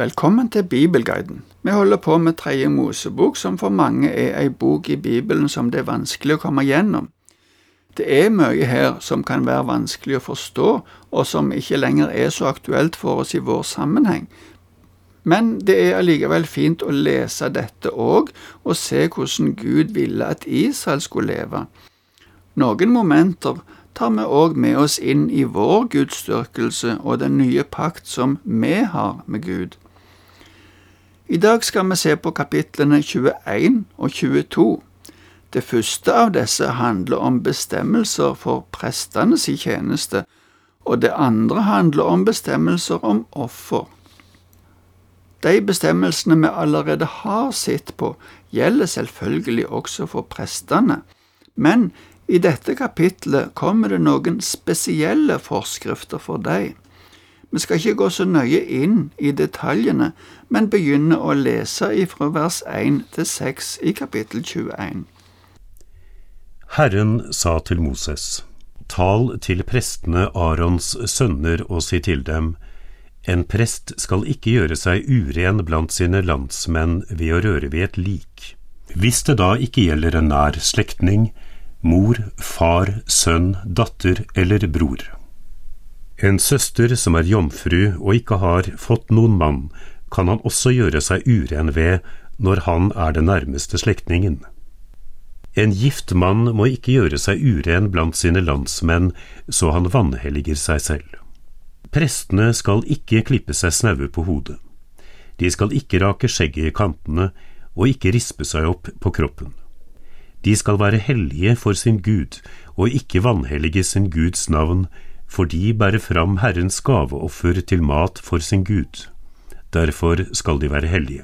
Velkommen til Bibelguiden. Vi holder på med Tredje Mosebok, som for mange er ei bok i Bibelen som det er vanskelig å komme gjennom. Det er mye her som kan være vanskelig å forstå, og som ikke lenger er så aktuelt for oss i vår sammenheng. Men det er allikevel fint å lese dette òg, og se hvordan Gud ville at Israel skulle leve. Noen momenter tar vi òg med oss inn i vår gudsdyrkelse og den nye pakt som vi har med Gud. I dag skal vi se på kapitlene 21 og 22. Det første av disse handler om bestemmelser for prestenes tjeneste, og det andre handler om bestemmelser om offer. De bestemmelsene vi allerede har sett på, gjelder selvfølgelig også for prestene, men i dette kapitlet kommer det noen spesielle forskrifter for dem. Vi skal ikke gå så nøye inn i detaljene, men begynne å lese ifra vers 1 til 6 i kapittel 21. Herren sa til Moses, Tal til prestene Arons sønner og si til dem, En prest skal ikke gjøre seg uren blant sine landsmenn ved å røre ved et lik. Hvis det da ikke gjelder en nær slektning, mor, far, sønn, datter eller bror. En søster som er jomfru og ikke har fått noen mann, kan han også gjøre seg uren ved når han er den nærmeste slektningen. En gift mann må ikke gjøre seg uren blant sine landsmenn så han vanhelliger seg selv. Prestene skal ikke klippe seg snaue på hodet. De skal ikke rake skjegget i kantene og ikke rispe seg opp på kroppen. De skal være hellige for sin Gud og ikke vanhellige sin Guds navn for de bærer fram Herrens gaveoffer til mat for sin Gud. Derfor skal de være hellige.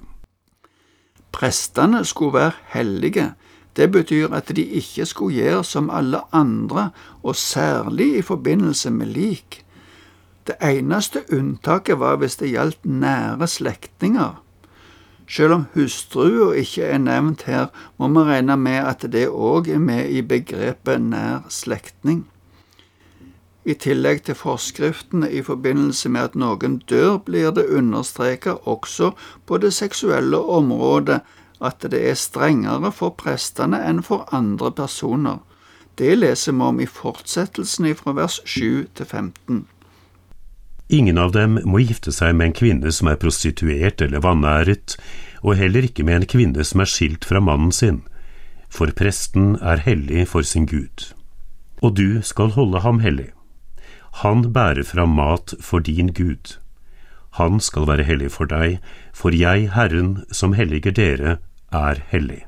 Prestene skulle være hellige. Det betyr at de ikke skulle gjøre som alle andre, og særlig i forbindelse med lik. Det eneste unntaket var hvis det gjaldt nære slektninger. Selv om hustrua ikke er nevnt her, må vi regne med at det òg er med i begrepet nær slektning. I tillegg til forskriftene i forbindelse med at noen dør, blir det understreket også på det seksuelle området at det er strengere for prestene enn for andre personer. Det leser vi om i fortsettelsen fra vers 7 til 15. Ingen av dem må gifte seg med en kvinne som er prostituert eller vanæret, og heller ikke med en kvinne som er skilt fra mannen sin, for presten er hellig for sin Gud. Og du skal holde ham hellig. Han bærer fram mat for din Gud. Han skal være hellig for deg, for jeg, Herren, som helliger dere, er hellig.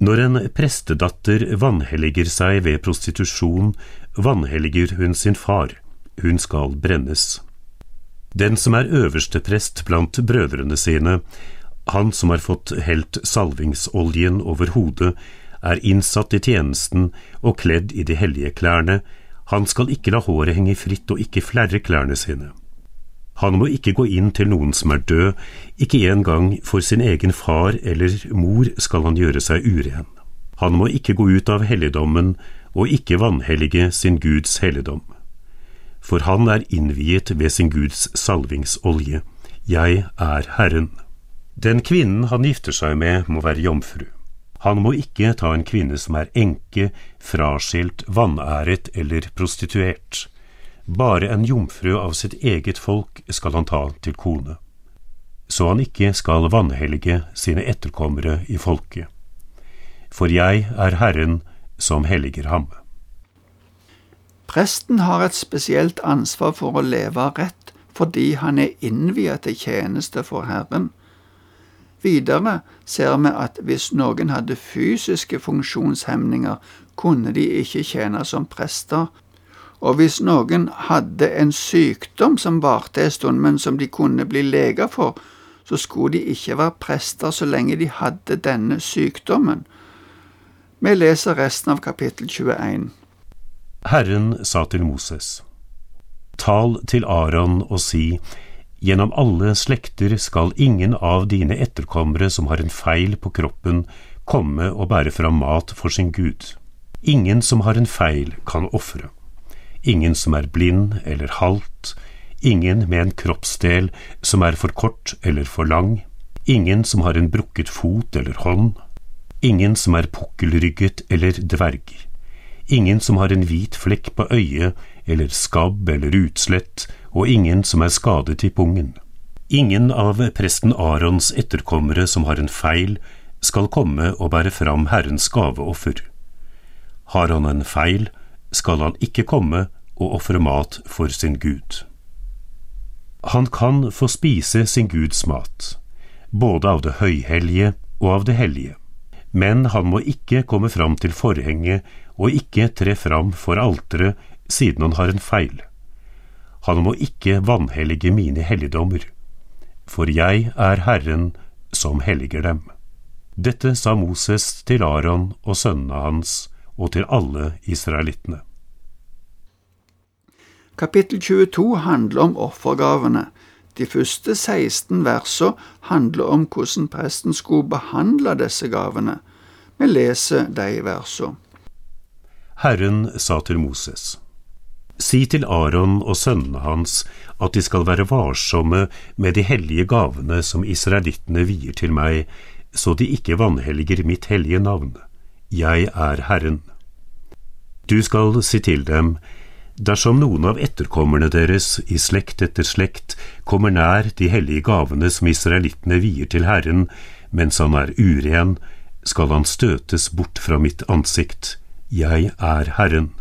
Når en prestedatter vanhelliger seg ved prostitusjon, vanhelliger hun sin far, hun skal brennes. Den som er øverste prest blant brødrene sine, han som har fått helt salvingsoljen over hodet, er innsatt i tjenesten og kledd i de hellige klærne, han skal ikke la håret henge fritt og ikke flerre klærne sine. Han må ikke gå inn til noen som er død, ikke engang for sin egen far eller mor skal han gjøre seg uren. Han må ikke gå ut av helligdommen og ikke vanhellige sin Guds helligdom. For han er innviet ved sin Guds salvingsolje. Jeg er Herren. Den kvinnen han gifter seg med, må være jomfru. Han må ikke ta en kvinne som er enke, fraskilt, vanæret eller prostituert. Bare en jomfru av sitt eget folk skal han ta til kone, så han ikke skal vanhellige sine etterkommere i folket. For jeg er Herren som helliger ham. Presten har et spesielt ansvar for å leve rett fordi han er innviet til tjeneste for Herren. Videre ser vi at hvis noen hadde fysiske funksjonshemninger, kunne de ikke tjene som prester. Og hvis noen hadde en sykdom som varte en stund, men som de kunne bli leger for, så skulle de ikke være prester så lenge de hadde denne sykdommen. Vi leser resten av kapittel 21. Herren sa til Moses, Tal til Aron og si, Gjennom alle slekter skal ingen av dine etterkommere som har en feil på kroppen, komme og bære fram mat for sin Gud. Ingen som har en feil, kan ofre. Ingen som er blind eller halt, ingen med en kroppsdel som er for kort eller for lang, ingen som har en brukket fot eller hånd, ingen som er pukkelrygget eller dverg, ingen som har en hvit flekk på øyet eller skabb eller utslett, og ingen som er skadet i pungen. Ingen av presten Arons etterkommere som har en feil, skal komme og bære fram Herrens gaveoffer. Har han en feil, skal han ikke komme og ofre mat for sin Gud. Han kan få spise sin Guds mat, både av det høyhellige og av det hellige, men han må ikke komme fram til forhenget og ikke tre fram for alteret siden han har en feil. Han må ikke vanhellige mine helligdommer, for jeg er Herren som helliger dem. Dette sa Moses til Aron og sønnene hans og til alle israelittene. Kapittel 22 handler om offergavene. De første 16 versene handler om hvordan presten skulle behandle disse gavene. Vi leser de versene. Herren sa til Moses. Si til Aron og sønnene hans at de skal være varsomme med de hellige gavene som israelittene vier til meg, så de ikke vanhelliger mitt hellige navn. Jeg er Herren. Du skal si til dem, dersom noen av etterkommerne deres i slekt etter slekt kommer nær de hellige gavene som israelittene vier til Herren, mens han er uren, skal han støtes bort fra mitt ansikt. Jeg er Herren.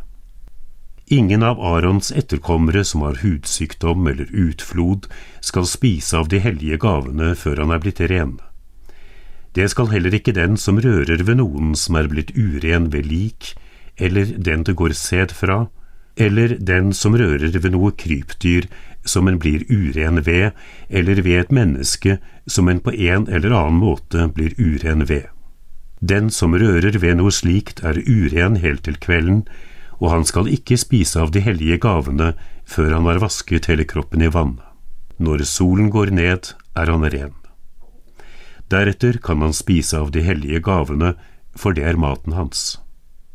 Ingen av Arons etterkommere som har hudsykdom eller utflod, skal spise av de hellige gavene før han er blitt ren. Det skal heller ikke den som rører ved noen som er blitt uren ved lik, eller den det går sæd fra, eller den som rører ved noe krypdyr som en blir uren ved, eller ved et menneske som en på en eller annen måte blir uren ved. Den som rører ved noe slikt er uren helt til kvelden, og han skal ikke spise av de hellige gavene før han har vasket hele kroppen i vann. Når solen går ned, er han ren. Deretter kan han spise av de hellige gavene, for det er maten hans.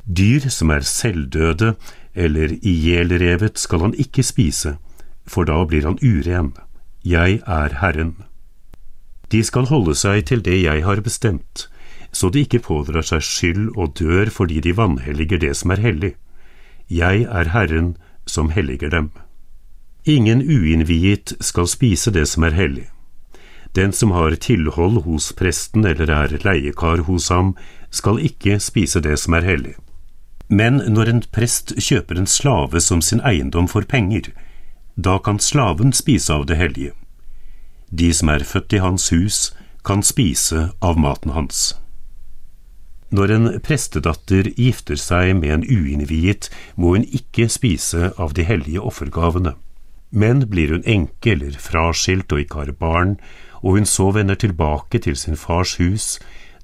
Dyr som er selvdøde eller ihjelrevet skal han ikke spise, for da blir han uren. Jeg er Herren. De skal holde seg til det jeg har bestemt, så de ikke pådrar seg skyld og dør fordi de vanhelliger det som er hellig. Jeg er Herren som helliger dem. Ingen uinnviet skal spise det som er hellig. Den som har tilhold hos presten eller er leiekar hos ham, skal ikke spise det som er hellig. Men når en prest kjøper en slave som sin eiendom for penger, da kan slaven spise av det hellige. De som er født i hans hus, kan spise av maten hans. Når en prestedatter gifter seg med en uinnviet, må hun ikke spise av de hellige offergavene. Men blir hun enke eller fraskilt og ikke har barn, og hun så vender tilbake til sin fars hus,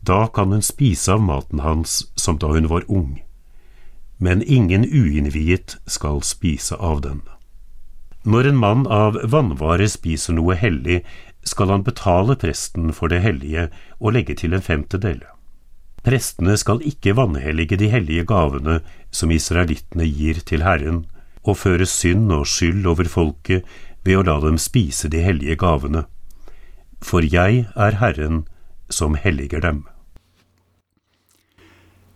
da kan hun spise av maten hans som da hun var ung. Men ingen uinnviet skal spise av den. Når en mann av vannvare spiser noe hellig, skal han betale presten for det hellige og legge til en femtedel. Prestene skal ikke vanhellige de hellige gavene som israelittene gir til Herren, og føre synd og skyld over folket ved å la dem spise de hellige gavene. For jeg er Herren som helliger dem.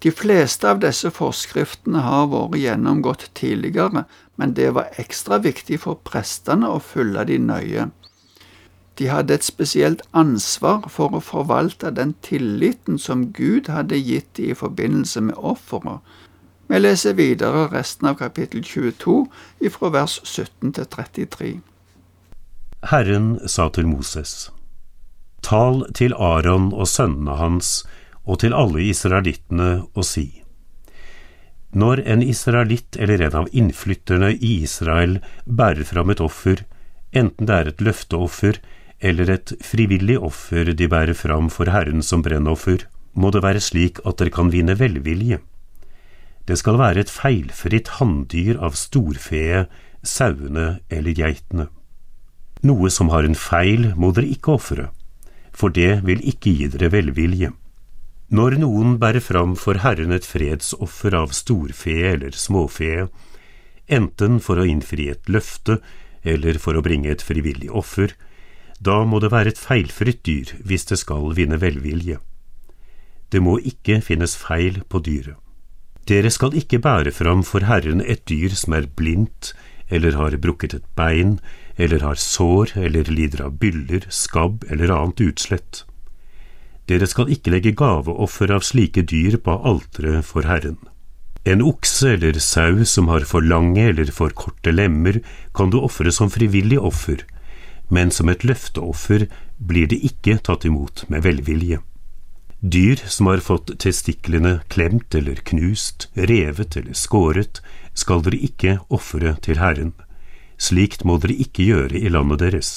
De fleste av disse forskriftene har vært gjennomgått tidligere, men det var ekstra viktig for prestene å følge de nøye. De hadde et spesielt ansvar for å forvalte den tilliten som Gud hadde gitt dem i forbindelse med offeret. Vi leser videre resten av kapittel 22 ifra vers 17 til 33. Herren sa til Moses, Tal til Aron og sønnene hans og til alle israelittene og si, Når en israelitt eller en av innflytterne i Israel bærer fram et offer, enten det er et løfteoffer eller et frivillig offer de bærer fram for Herren som brennoffer, må det være slik at dere kan vinne velvilje. Det skal være et feilfritt hanndyr av storfe, sauene eller geitene. Noe som har en feil, må dere ikke ofre, for det vil ikke gi dere velvilje. Når noen bærer fram for Herren et fredsoffer av storfe eller småfe, enten for å innfri et løfte eller for å bringe et frivillig offer, da må det være et feilfritt dyr hvis det skal vinne velvilje. Det må ikke finnes feil på dyret. Dere skal ikke bære fram for Herren et dyr som er blindt, eller har brukket et bein, eller har sår, eller lider av byller, skabb eller annet utslett. Dere skal ikke legge gaveoffer av slike dyr på alteret for Herren. En okse eller sau som har for lange eller for korte lemmer, kan du ofre som frivillig offer, men som et løfteoffer blir det ikke tatt imot med velvilje. Dyr som har fått testiklene klemt eller knust, revet eller skåret, skal dere ikke ofre til Herren. Slikt må dere ikke gjøre i landet deres.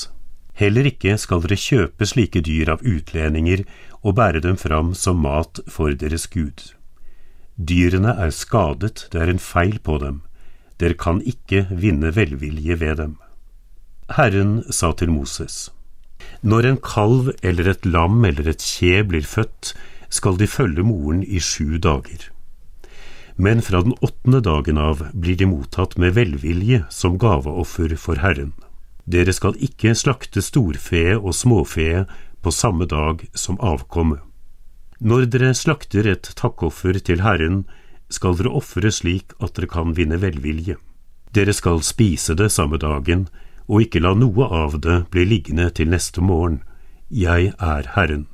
Heller ikke skal dere kjøpe slike dyr av utlendinger og bære dem fram som mat for deres Gud. Dyrene er skadet, det er en feil på dem, dere kan ikke vinne velvilje ved dem. Herren sa til Moses. Når en kalv eller et lam eller et kje blir født, skal de følge moren i sju dager. Men fra den åttende dagen av blir de mottatt med velvilje som gaveoffer for Herren. Dere skal ikke slakte storfe og småfe på samme dag som avkommet. Når dere slakter et takkoffer til Herren, skal dere ofre slik at dere kan vinne velvilje. Dere skal spise det samme dagen, og ikke la noe av det bli liggende til neste morgen. Jeg er Herren.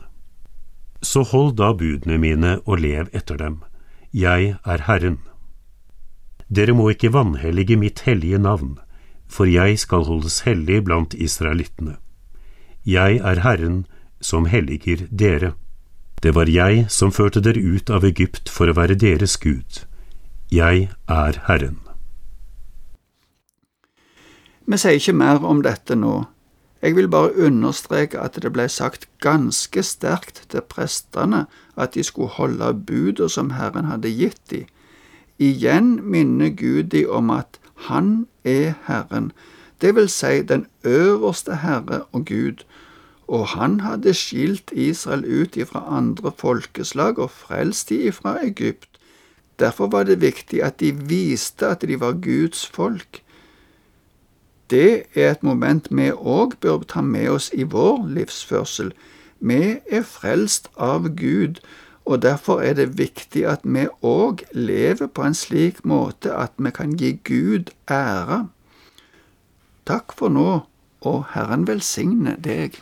Så hold da budene mine og lev etter dem. Jeg er Herren. Dere må ikke vanhellige mitt hellige navn, for jeg skal holdes hellig blant israelittene. Jeg er Herren som helliger dere. Det var jeg som førte dere ut av Egypt for å være deres Gud. Jeg er Herren. Vi sier ikke mer om dette nå. Jeg vil bare understreke at det ble sagt ganske sterkt til prestene at de skulle holde budet som Herren hadde gitt dem. Igjen minner Gud dem om at Han er Herren, det vil si den øverste Herre og Gud, og han hadde skilt Israel ut ifra andre folkeslag og frelst de ifra Egypt. Derfor var det viktig at de viste at de var Guds folk. Det er et moment vi òg bør ta med oss i vår livsførsel. Vi er frelst av Gud, og derfor er det viktig at vi òg lever på en slik måte at vi kan gi Gud ære. Takk for nå, og Herren velsigne deg.